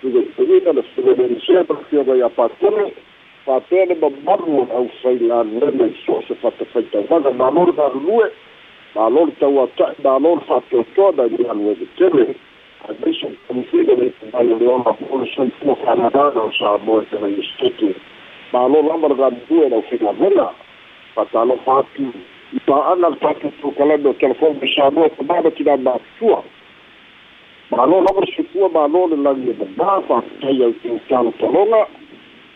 Sudamericana, la Sudamericana, fiora ia patulu, fa'apea le mamalu au failalena i so se fatafaitāuaga mālolo galulue mālolo tauata'i mālolo fa'apeotoa nai lealu ege tele aemaiso kamifina lei tamaio le ola pole soifua fa'alagana o samoa tana iesu tetu mālolo lava le galulue lau failalena fa'atalofa atu i pa'ana le fa'atutukalame o telefone me samoa tamāna tinā matutua malo no por su fuo malo le la vida va fa que yo que chalo tolonga.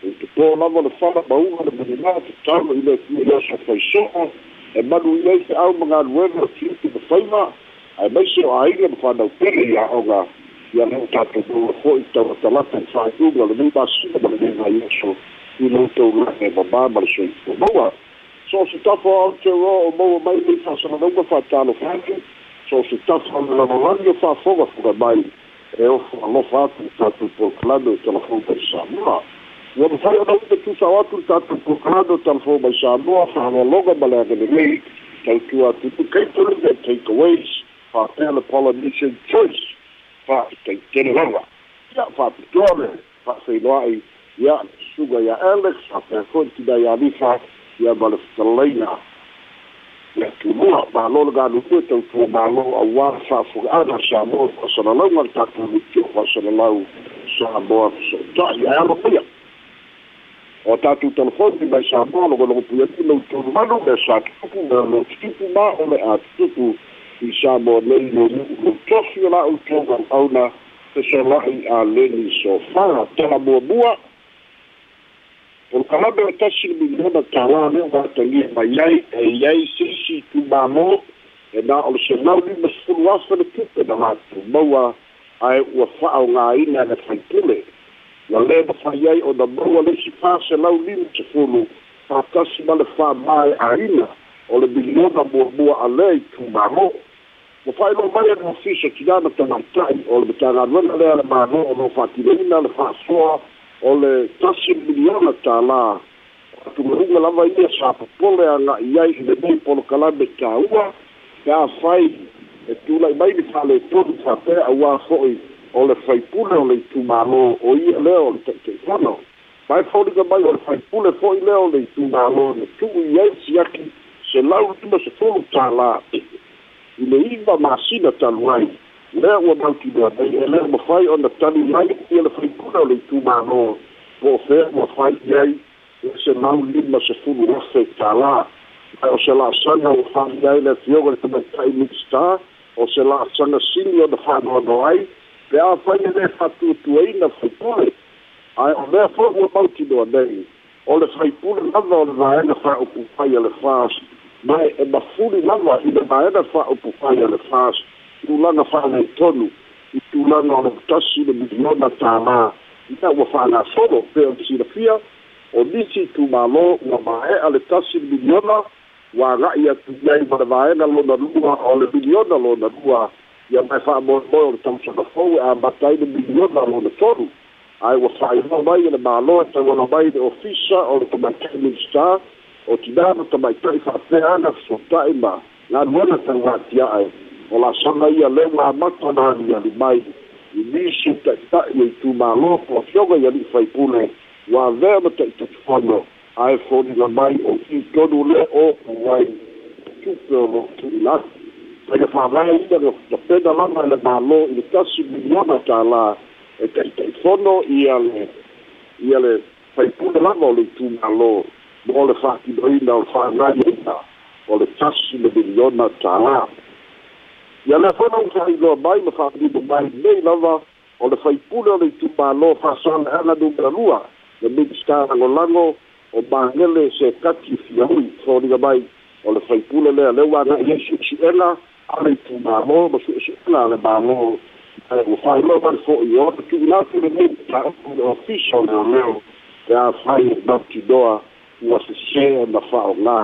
Y que no por fala ba le de nada que chalo y le que ya se fue so e malo le ese au ngad luego que tiene que faima ai mai se ai le fa da que ya oga ya no ta to do ho y to ta la ta fa u lo le ba su ba le ba yo so no to la que ba ba ba so so se ta fo al te ro o mo mai le fa so no go fa ta lo fa so se tasa me lavalavi o fa'afoga fugamai e ofo alofa atu le tatou proklame o telefou mai samoa ua mafai ona uta tusao atu le tatou proklame o telefou mai samoa fa'alologa ma le agelelei tautua atupu kaitoliga e takeaways fa'apea le polynesian choice fa'afitaitele lava ia fa'apitoa le fa'afeiloa ai ia suga ia alex fa'apea fo'i tinai alifa ia ma le fetalaina tuma balol ganu ko tan to balo awar sa fu ada sa mo sallallahu alaihi wa sallam ko sallallahu sahabo so ta ya ro ko ya o ta tu tan ko bi ba sa mo lo lo pu ya ti lo to ma lo be sa ku ku na lo ti ku ma o me a tu tu i sa mo le lo ku to si la u to ga au na te sa la i a le ni so fa ta la bo bua والقلابة تشرب من هنا الطعام وتليه ما ياي ياي سي ni ma yai e yai sisi tu ba mo e na o se na ni ma fu wa fa de tupe na ma tu mo wa ai o fa o nga ina na fa tule wa le ba fa yai o da mo le si fa se la u ni te fu fa tasi ma le fa mai a ina o le biliona mo mo a le tu ba mo mo fai lo mai no fisa ki dana tana tai o le tana rana le ala ma no no fa ki na le o le tasi miliona la tu runga lava ia sa pole anga ia i le nei polo kalambe ka ua ka fai e tu lai mai le todo fa pe a ua foi o le fai pule o le tu malo o ia le o le te te wano mai o le fai pule foi le o le tu malo le tu ia si aki se lau tuma se la i le iva masina talu ai lea ua mautinoa e lea mafai ona tali mai ia le faipuna o le itumālo po ai Deze man liep maar ze voelde nog steeds daar. Og så lader sådan nogle fra de der ellers jorden, som man tager i mit star. Og så lader sådan nogle senior fra Norge. Det er for en af fra du du er en af fra du. Ej, og hvad får du bare til noget dag? Og det fra i bule lader, og det var en af fra og på fej eller fra os. Nej, en af fulde lader, i det var en af fra og på fej eller fra os. Du lader fra en tonu. I du lader, og det er tassine millioner, der er meget. I der var fra en af solo, det er om sine fire. Nisi tumālō ua mae'a le tasi miliona ua aga'i atu ai ma le vaega lona lua o le miliona lona lua ia mai fa'amoemoe o le tausagafou e amata ai le miliona lona tolu ae ua fa'ailoa mai e le mālo e tauala mai le ofisa o le tamakai minstar o tinana tamaita'i fa'apea ana fesota'i ma galuana tauatia'e o la'asaga ia le ua amata na aniali mai i nisi ta'ita'i ai tumālō po afioga ia li'i faipule ua avea ma ta'itaʻifono ae foliga mai o kitonu le opu ai tupe o lo tu'ilaki aia fa'avae ina le tapena lava e le mālō i le tasi miliona tālā e ta'itaʻifono ia le ia le faipule lava o le itumālō mo le fa'atinoina o le fa'agaiina o le tasi le miliona tālā ia le fona u fa'ailoa mai ma fa'alino mai nei lava o le faipule o le itumālō fa'asale'aga numera lua le ministar lagolago o magele se kati fiaui foliga mai o le faipule lea leu aga'i ai su'esu'ega a le itumālō ma su'esu'ega a le mālō ua fa'ailoa mai fo'i o te tu'una atu lenei ta'upu le ofisa o leo leo pe a fai mautinoa ua sesea na fa'aogā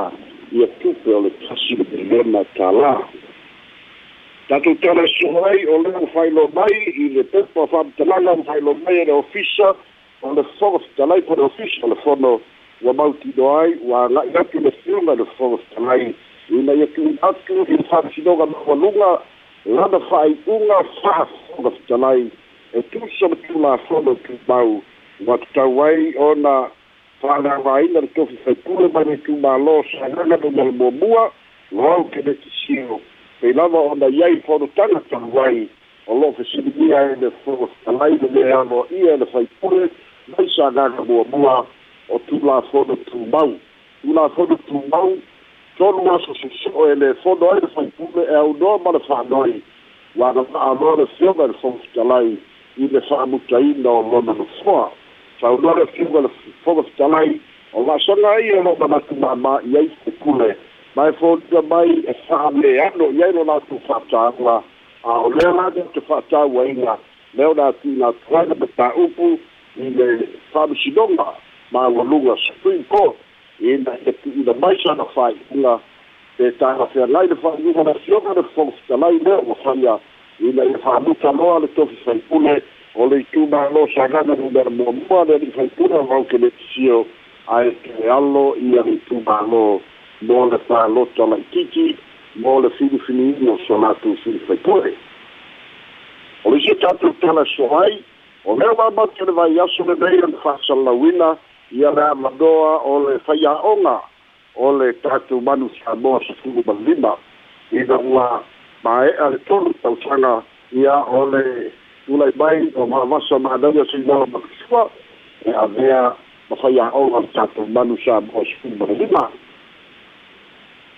ia tupe o le tasi le pelena tālā tatou tala so'o ai o lea ua fa'ailoa mai i le pepa fa'amatalaga ua fa'ailoa mai e le ofisa on the fourth July kuna official mfano wa Mount Doai wa ngati le singa le fourth July ina yekin atu in fasilo ga walunga lada fai unga fa fourth July. E tu sobe tu la fono tu bau wa tawai ona fana vai na to fa tu le bani tu malo sa na tu mo bua lo ke de sio pe lava ona yai fono tanga tawai o lo fa sibi ia e le fourth July le amo ia le fai pure mai sagaga muamua o tulafono tumau tulafono tumau tolu aso soso'o e le fono ai le faipule e aunoa ma le fa'anoi ua na fa'aloa le fioga le fofotalai i le fa'amutaina o lona nofoa saunoa le fioga le fofotalai o la'asaga ai e lo manatu mamā i ai kule mae folia mai e fa'aleano i ai lo latou fa'atāua a o lea lage te fa'atāuaiga lea o na tuina atuaina me tā'upu i le fa'amasinoga ma ualuga supreme court ina e tu'uina mai sana fa'ai'uga e tagafeagai le fa'aiuga le fioga le fofotalai lea ua faia ina ia fa'amuta loa le tofi faipule o le itumālo sagaga lumera muamua le ali'i faipule o mau keletesio ae ke alo ia le itumālo mo le fālota la'itiiti mo le filifiliini o so latou fili faipule o le isia tatou tala so O mea wā matu le vai aso le nei an whasalawina i a rea madoa o le whaiaonga o le tātou manu Samoa sa tūru malima i na ua mae a le tonu tautanga i a o le tulai mai o maawasa maanaia sinawa makisua e a mea ma whaiaonga le tātou manu Samoa sa tūru malima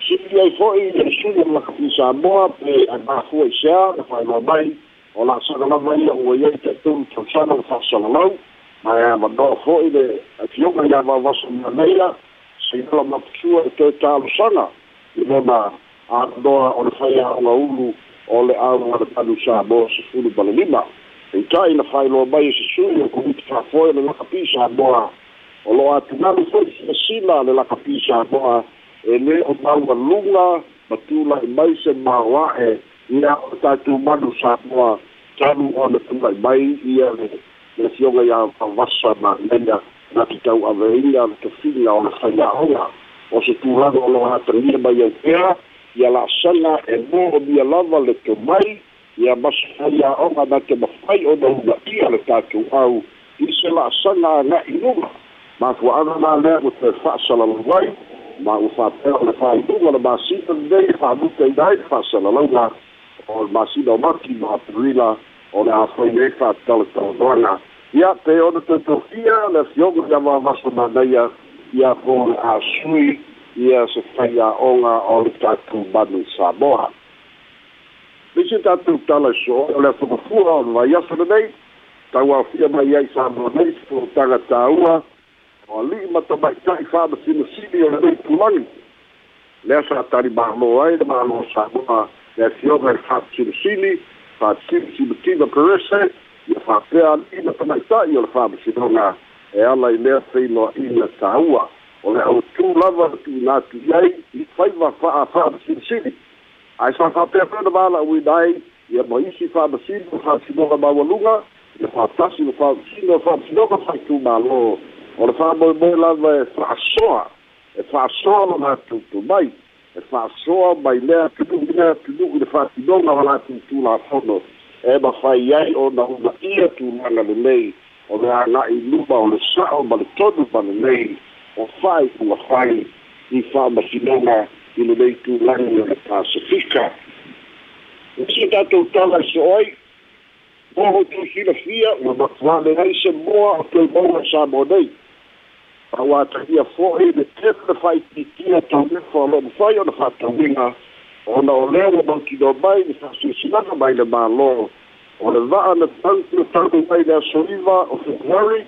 Sili ai fo'i le suri o makapi Samoa pe a māfua i sea na whaimau mai o la'asaga lava ia ua iai ta'itulu tausaga le fa'asalalau ma e amanoa fo'i le afioga ia vaovasa manaia seinola mapusua e toe talosaga i lona amanoa o le faiaʻoga ulu o le auga le panu samoa sefulu ma le lima eita'i na failoa mai e sesui o komiti fa'afoe le lakapi samoa o lo'o atunalu fo'i silasila le lakapi samoa e lē o maualuga ma tula'i mai se maoa'e ia o tatou manu samoa talu o le tula'i mai ia le le fioga ia avasa ma lena na te tau aveina le tafina o le faiaʻoga o se tulaga o loa atagia mai au ia la'asaga e mo o mia lava le tomai ia masa faiaʻoga na te mafai ona unaʻia le tatou au i se la'asaga aga'i luma mafua'aga na lea ua te fa'asalalau ai ma ua fa'apea o le fa'ailuga le masina lenei fa'amuta ina ai fa'asalalauga o le masina o maki ma aperila o le afai ai fa'atala taunoaga ia pe ona tatofia le fioga ia vavasa manaia ia po le asui ia se faiaʻoga o le tatou manu samoa. Lisi tatou tala so o le afafua o le vaiasa lenei tauafia mai ai samoa nei sefolotaga tāua o ali'i matamaita'i fa'amasinosili o lenei tulagi lea sa tali mālō ai le samoa le fioga e fa'amasinosili fa'atisimasima perese ia fa'apea ali'i matamaita'i o le fa'amasinoga e ala i lea feiloa'ina tāua o le autū lava le tu'una atu i ai i faiva fa'a fa'amasinosili ae sa fa'apea pena vala'uina ai ia mo isi fa'amasino fa'amasinoga maualuga ia fa'atasi le fa'amasino fa'amasinoga faitumālō o le fa'amoemoe lava e fa'asoa e fa'asoa lona atutu mai e fa'asoa mai lea tunu'u lea tunu'u le fa'atinoga o latutu lafono e mafai ai ona una ia tulaga lelei o le aga'i luma o le sa'o ma le tonu ma lelei o fa'ai kuga fai i fa'amasinoga i lenei tulagi o le pasifika isi tatou tala i so ai mo ho tusilafia ua mafuale ai se moa o toe maua sa mo nei aua tagia fo'i le tele le fa'aitiitia taulefa o lo'o mafai ona fa'atauiga ona o lea ua mautino mai le fa'asuasinaga mai le mālō o le va'a na tautu tau mai le asoliva o februari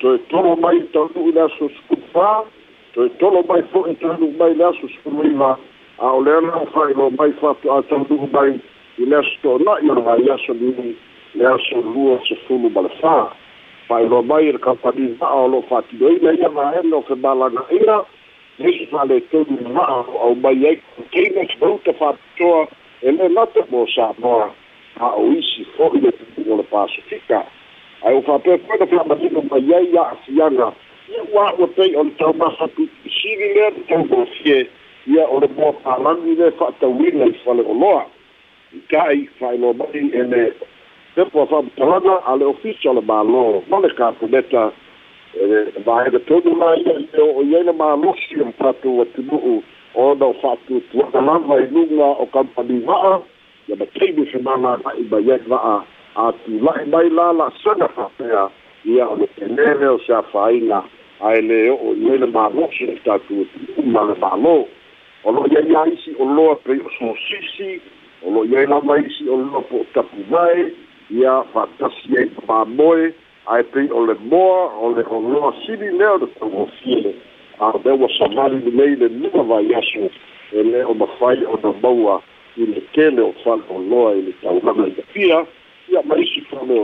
toe tolo mai taunu'u le aso sukupā. Toe tolo mai fo'i taunu'u mai le aso sukuluiva a o lea la fa'ilo mai fa'atu'a taunu'u mai i le aso to'ona'i o le vaiaso nini le aso lua se fulu ma le fā whaero mai e ka whanui maa lo whātidoi na ia ma o febalagaina malanga ina nei whale au mai ai keina ki faapitoa whātoa e le nata mō sā a o isi fohi le tukungo le Pasifika ai faapea whāpea koina whamatino mai ai a ia wā ua pei o le tau maha lea te tau gofie ia o le mō pārangi le whaatawina i whale oloa i kai mai ele tepo fa'amatalaga a le ofisa le mālō ma le kapuneta e vaega tonu la ia i o iai le malosi o tatou atunu'u ona o fa'atuatuaga lava i luga o kampani va'a ia ma taimi femalagai mai ai va'a atula'i mai la la'asaga fa'apea ia o mālō o lo iai a isi loa pei o sosisi o lo iai lava isi o loa po ia fa'atasi ai pamoe ae pei o le moa o le oloa sili lea o le tauofie a le ua samali lenei le lua vaiaso e lē o mafai ona maua i le kele o fale i le taulaga i apia ia ma isi fale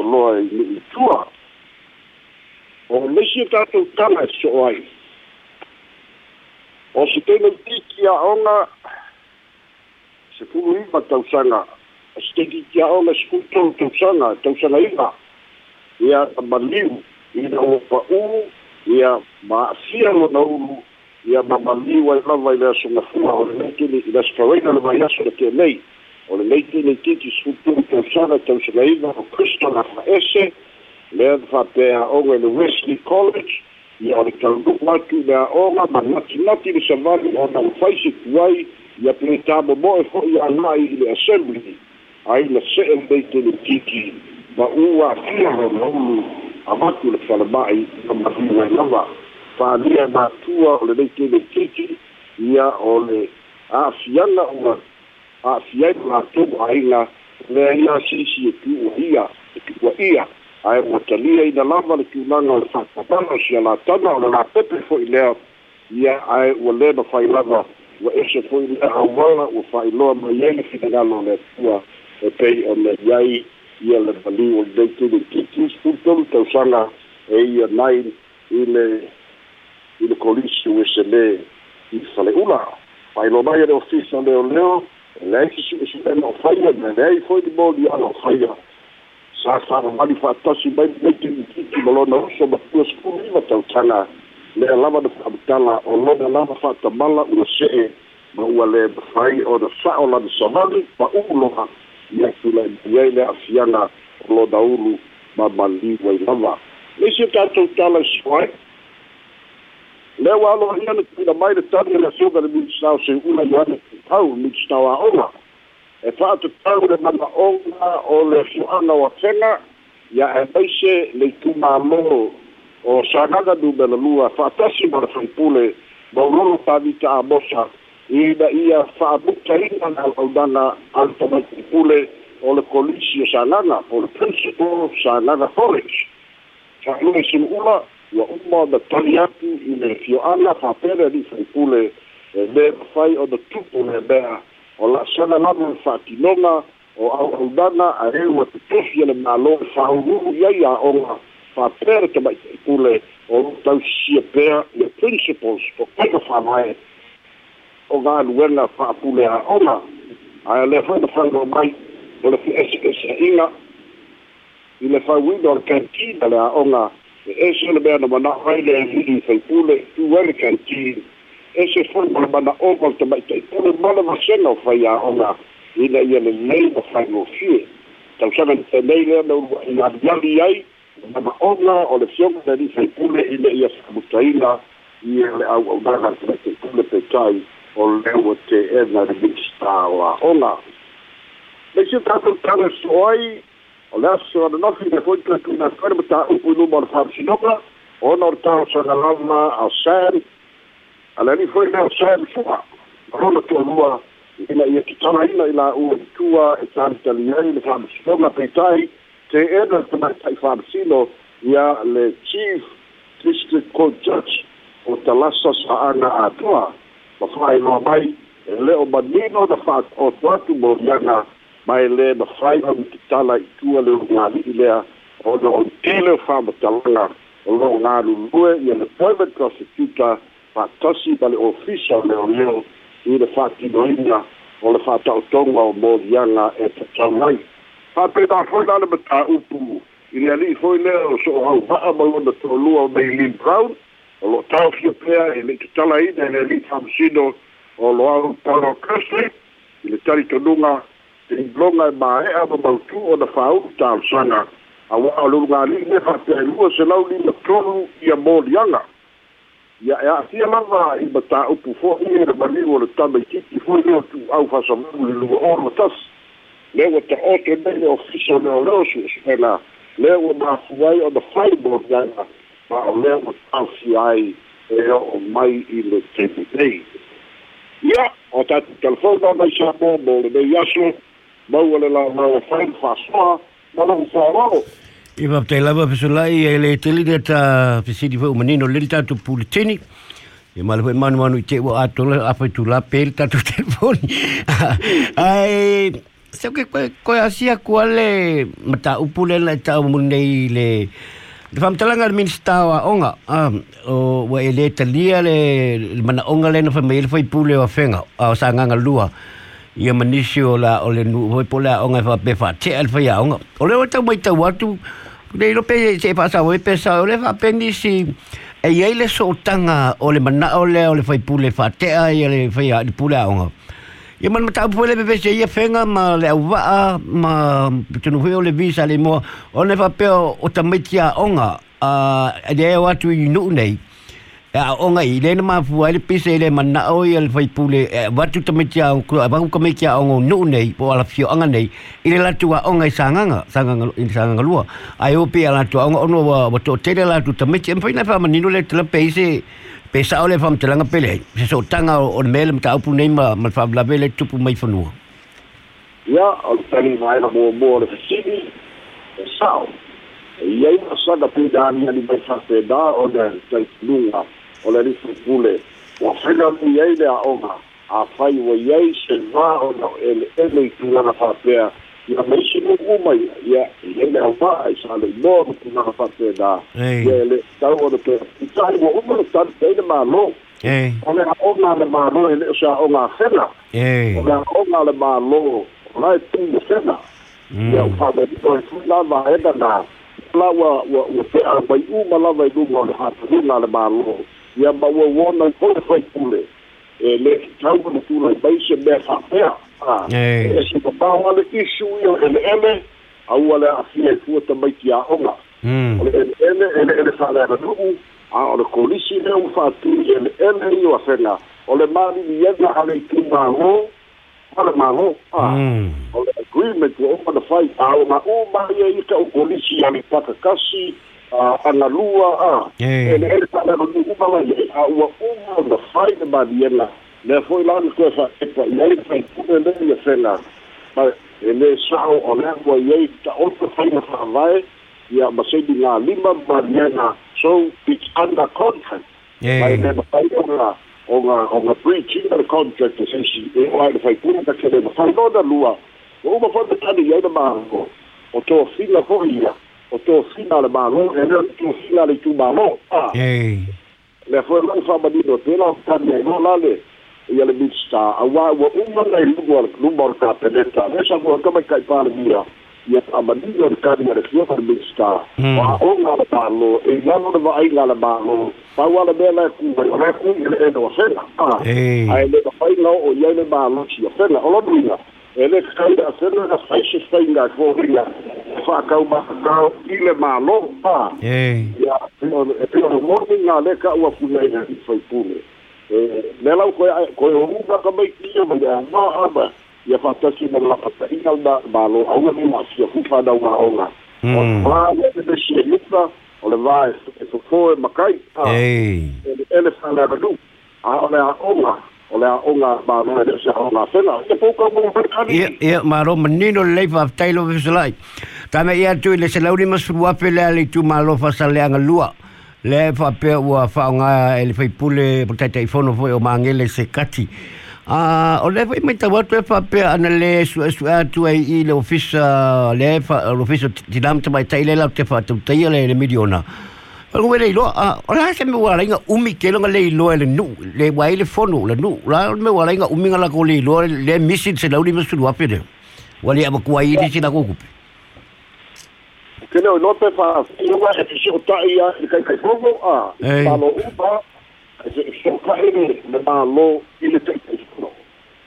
i le itua. O leisi e tatou tala e so'o ai. O se tena tiki a onga se fulu stedi ki ao la skuto tu sanga tu sanga iba ya mabaliu ina o pa u ya ma sia no no ya mabaliu ai lava ile so na fuma o le ki ni la spawaina le vaia so ke nei o le nei ki ni ki skuto tu sanga tu sanga iba o kristo na fa ese le fa le wesley college ya o le tangu watu le a ma ma le savali o na ufaisi kuai ya pletabo mo e fo ya nai assembly. Ai le se'e lei teletiki ma u afia lona ulu amatu le falama'i amaliu ai lava fa'alia matua o le lei teletiki ia o le a'afiaga ua a'afiai latou aiga lea ia sisi e tu'uaia e tu'ua'ia ae ua talia ina lava le tulaga o le fa'apapala o sia latana o le lapepe fo'i lea ia ae ua lē mafai lava ua ese fo'i lea auala ua fa'ailoa mai ai le finagalo le atua e pei o le iai ia le valiu o lenei tili kiki tulu tausaga e ia nai i le i le kolisi ua ese lē i fale'ula fa'ailoa mai e le ofisa leoleo leai sisu'esu'ena o faia me leai fo'i li moliana o faia sa fa'amali fa'atasi mai mai timititi ma lona uso ma tua sepulu lima tautaga lea lava na fa'amatala o lona lava fa'atamala ua se'e ma ua le mafai ona sa'o lana savali ma uloga ia tulai le a'afiaga o lona ulu ma maliu ai lava nisi o tatou tala soai le ua aloaia na tuina mai le tani le suga le milisao sei'ula ioane tau milisao a'oga e fa'atatau le mana'oga o le fu'aga o afega ia e maise le itumālō o sagaga numela lua fa'atasi ma le faipule maulolo tavita amosa ina ia fa'amutaina le alaunaga ale tamaitipule o le kolisi o sagaga o le principal sagaga college fa'alue sulu'ula ua uma na tali atu i le fio'aga fa'apele ali'i faipule e lē mafai ona tupu le mea o la'asana lava le fa'atinoga o au'aunaga a e ua tutufi le mālō e fa'aululu i ai a'oga fa'apea le tamaʻitaʻipule o lu tausisia pea le principles o kaika fa'avae o galuega fa'apule a'oga ae lea foi na failoa mai o le fe'ese'esea'iga i le fauina o le kantina le a'oga e ese le mea na ai le ali'i faipule tu ai le kantin ese foi ma le mana'oga o le tamaʻitaʻipule ma le masega o fai a'oga ina ia lelei ma faigofie tausaga tenei lea na ulua'i aliali ai mana'oga o le fioga le ali'i faipule ina ia fa'amutaina ia le au'aunaga le tamaʻitaʻipule petai o le ua te'ena le minista o a'oga leisi tatou tala so ai o le aso ana nofi le foi tuatuna koe le mataupu luma o le fa'amasinoga ona o le taosaga lava ao sam a le ali foi lea sam fu'a lona tualua ina ia kitalaina i la'ua itua e talitali ai le fa'amasinoga peitai te'ena le tamaita'i fa'amasino ia le chief district court judge o talasa sa'aga atoa ma fa'ailoa mai e le o manino na fa'atooto atu moliaga mai le na fai ma ki tala i tua le i lea o na o tele o wha matalanga o lo ngā lulue i an appointment prosecutor pa tosi pa le official leo leo i le wha tino inga o le tonga o mo dianga e ta tau ngai. Pa pe ta foi la le i le foi leo so o. Au haa ma ona to lua o Maylin Brown o lo tau fio pea e le ki tala ina e le li tamsino o lo au Paulo kasle i le tari tonunga i blonga e mae a ma mautu o na whau tau sanga. A wa o lunga li ne fa pe lua se lau li na tonu i a mōlianga. Ia e atia lava i mata upu fo i e mani o le tama i tiki fo i o tu au fasa mu le lua o ma tas. Lewa ta ote te mene ofisa me o leo su su pena le wa ma fuai o na whaibo ngana ma o le wa tau si ai e. O mai i le tepi nei ia o tatu telefona mai sa mo mo le mei aso mau le la mau whain whasoa mana whaorao I lava pesolai e le tele de ta pesidi fo manino le ta tu pulitini. E manu manu te wa atola apa tu la pel ta tu telefoni. Ai se ke ko ko asia kuale mata munei le Te whamtalanga min stawa onga. Um, o wa e le talia le mana onga le na whamai le whaipule wa whenga. A o sa nganga lua. Ia manisi o la o le nu hoi po la onga wha pe wha te al whai onga. O le wata mai tau atu. Le ilo pe se pasa o e pesa o le wha pe nisi. E iei le so tanga o le mana o le o le whaipule wha te ai le whai a pule onga. Ia man matau pule pepe se ia whenga ma le au waa ma tunu hui o le visa le mua o ne whapeo o tamitia onga, a de eo atu i nuu nei. A onga i le na mafua ele pise le mana o i ale whaipule watu tamitia o kura a vangu kamitia onga o nuu nei, po ala fio anga nei. I le latu a onga i sanganga sanganga, i sanganga lua. A eo pe a latu a onga ono wa wato tere latu tamitia mwhaina whamanino le tila peise pesa ole fam te langa pele. Se so tanga o mele mta upu nei ma ma fa la vele tupu mai fanua ia o tani mai na mo mo le fisini e sao ia ina saga pe dani ani mai fa pe da o le tai lunga o le rifu pule. Wa fena mi ei le a onga. A fai wa iei se va o na ele ele i tungana fa pea ia maisi u'uma ia ia iai le aufa'a i sa leinoa ma tunaga fa'apena ia le tau ona pe ita'i ua uma le tali ai le mālō o le a'oga le mālō e le'o sa'oga afena o le a'oga le mālō o lae tumu fena ia u fa'amali'o e fui lava ena na la ua ua ua pe'a mai uma lava i luga o le hatanuga le mālō ia ma ua uona i kole faikule e le tau ona tulai mai se mea fa'apea Ah, hey. e si pa paho ale isu i o ele ele, au ale a fie fua tamaiti a onga. Mm. Ole ele ele, ele ele whanera nuu, a ole kolisi reu whātui ele ele i o a whenga. Ole mani i ena ale i tu māngo, ale māngo, a. Mm. Ole agreement wa oma na whai, a o ma o mai e ika o kolisi ale pakakasi, a ana lua, a. Ele ele whanera nuu, uma lai, a ua uma na whai na mani ena. le fo'i la'u toe fa'atepa i ai faipule lei ia fela ma e lē sa'o o le ua i ai ta'oto faina fa'avae ia maseni galima maliana so it's under contract. Mae le mafai oga oga oga breachina le contract e sesi e o ae le faipule takele mafai lona lua o uma foi petani i ai le mālo o tofina fo'i ia o tofina le mālo e lea tofina le itumālo a le foi lau fa'amanino o tela o petani ai lo lale. ia le minsta aua ua uma lai luma luma o le kapeneta me sa ua kama kai palemia ia amanii o le kaniga le fua le minsta aoga le malo e lalo le vaaiga le malo pau ala mea lae kuaiolae kui ele eno a fela ae le mafaiga oo iai le malo sia fela o lonuina e le kakaiga a fela na faise faiga e foliga faakau makakao i le malo a ia e peo le moni ga le ka ua kuiai le faipule me lau ko ko u ka ka mai ki ma ya ma ama ya fa na la ka i ka da ma lo au ni ma si ku fa da wa o la o de shi ni fa o le vai e fo fo e ma kai a e ele fa ba du a o le a o o le a o ba ma de sa o la fe la e po ka mo ba ka ni e e ma ro ma ni no le fa ta lo ve sa lai ta me ia tu le se la ma su wa pe le a le tu ma lo fa sa le lua le fa pe ua fa nga ele fai pule porque te fono foi o mangele se kati Ah, o le fai mai tawa te e fa pe ana le su su atu ai i le ofisa le fa ofisa tinam te mai tai le la te fa tu tai le le miliona. Ko le lo a o la se me wala inga umi ke lo le lo le nu le wai le fono le nu la me wala inga umi ngala ko le lo le misi se la uni me su wa pe de. Wali abakuai ko di sina ko kupe Kene o lope pa inga e tisi o tai ia i kai kai kogo a. Palo upa, se i soka ere me mā lo i le tei tei kono.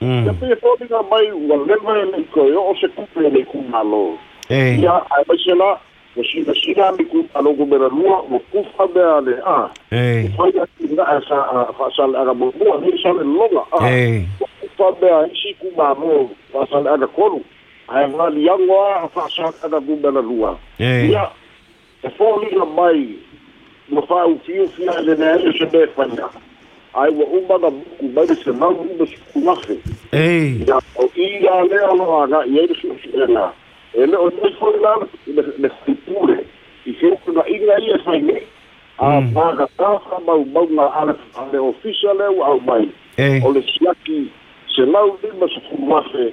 Ia pia tōpinga mai ua lewa e nei koe o se kupe e nei kumā lo. Ia a mai se la, o si na sina mi ku alo ku mera lua o kufa me ale a. Ei. Fai a tina a sa a fasal aga mo mo ni sa le longa a. Ei. Kufa me a isi kumā lo fasal aga koru. Ei. hainga liagoa fa'asakanagume lalua ia e foliga mai ma fa'autiofia e leneaʻi se mē faia ae ua uma na buku mai le senau ume sukugafe ia o ia lea aloa aga'i ai le suʻesuʻega e le o nei foi la le faipule i feukunaʻiga ia e fainei a magatafa maumauga ale ale ofisa le ua au mai o le siaki senau lima sukugafe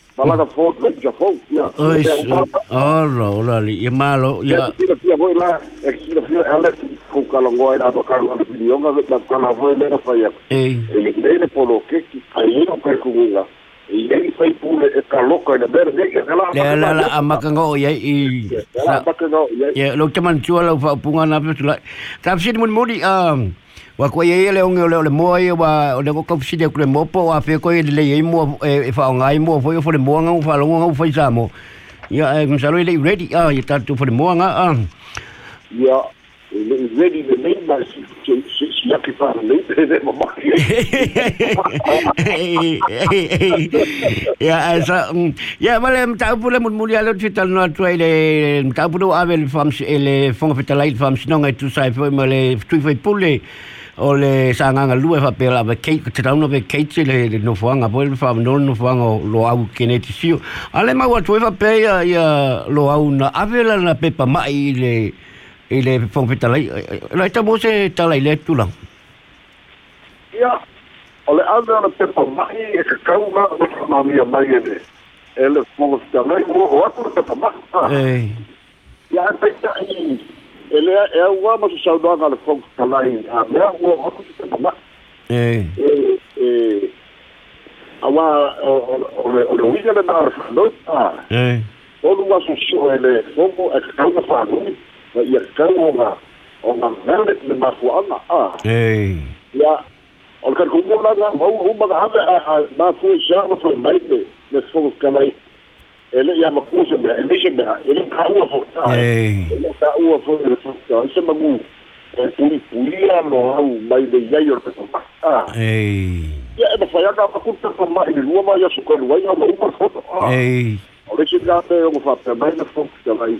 Fala da foto, já foi. Oi, ora, ora ali, e malo, e a tira tira foi lá, é que tira tira ela com calongo era do carro da pinhonga, da cala foi era faia. Ei. Ele ele polo que que aí não perco lá. E ele foi pula e caloca da verde, que ela ela ela a macango e e ela macango e lo chaman chua lo fa punga na pesula. Tapsi mun mudi um Wa ko ye le onge le le mo ye wa o le ko kopsi de kle mopo wa fe ko ye le ye mo e fa ngai mo fo yo fo le mo nga fa lo nga fo sa mo. Ya, e msalo le ready ah ye ta tu fo le mo nga ah. ya ready to. Ja, sa ya male mtaupu le mutmuli alo tita no tuai le mtaupu do avel fam ele fonga pita lai fam sinonga tu äh, sai foi male äh, tui foi pule o le sanganga lue fa pela ve kei te tau no ve kei te no fuanga po le fam no no fuanga lo au kene te sio ale ma wa tuai fa ya lo au na avela na pepa mai le ile fonga fetalai la ta mo se talai le tulang Ja, alle andere pepa mai e ka kau ma ma mi mai ne. Ele volgens de lei ho wat met pepa mai. eh Ja, pe ta i. Ele é o ama se saudar na volgens de lei. Ah, ja, o mai. eh Eh eh Awa o o o o wiga na no. Eh Todo o assunto ele como é que causa família, e velha de يkkauga ona velet me mafu'aga a ia o le kalukumunaga mauauma gahave a mafue saga faimai me me fogokalai ele ia makuse mea eleise mea ele kaua fo'i ele kaua fo'i le fogokalai magu e pulipulia no au mai leiai o le petomai a ia e mafaiaga makulu petomai le lua ma ia sukaluai au mauma foto a o lesi gape ogo fa'apeamai le fogokalai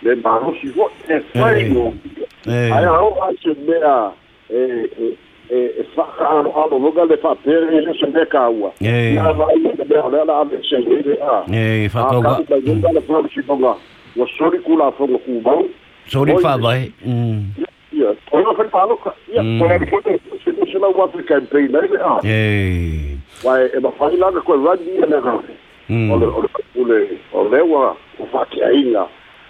내 마음씨고 내 사이고 아야오 아침에야 sacado ao lugar de fazer e isso me caua. E vai me olhar a ver se ele a. E fatou ga. O sori kula fogo kubau. Sori fabai. Hum. Ya, ona foi falo, ya, ona foi se não se não vai campaign, né? Eh. Vai, é uma faz lá com o rugby, né, cara? Hum. Olha, olha, olha, olha, o fatia ainda.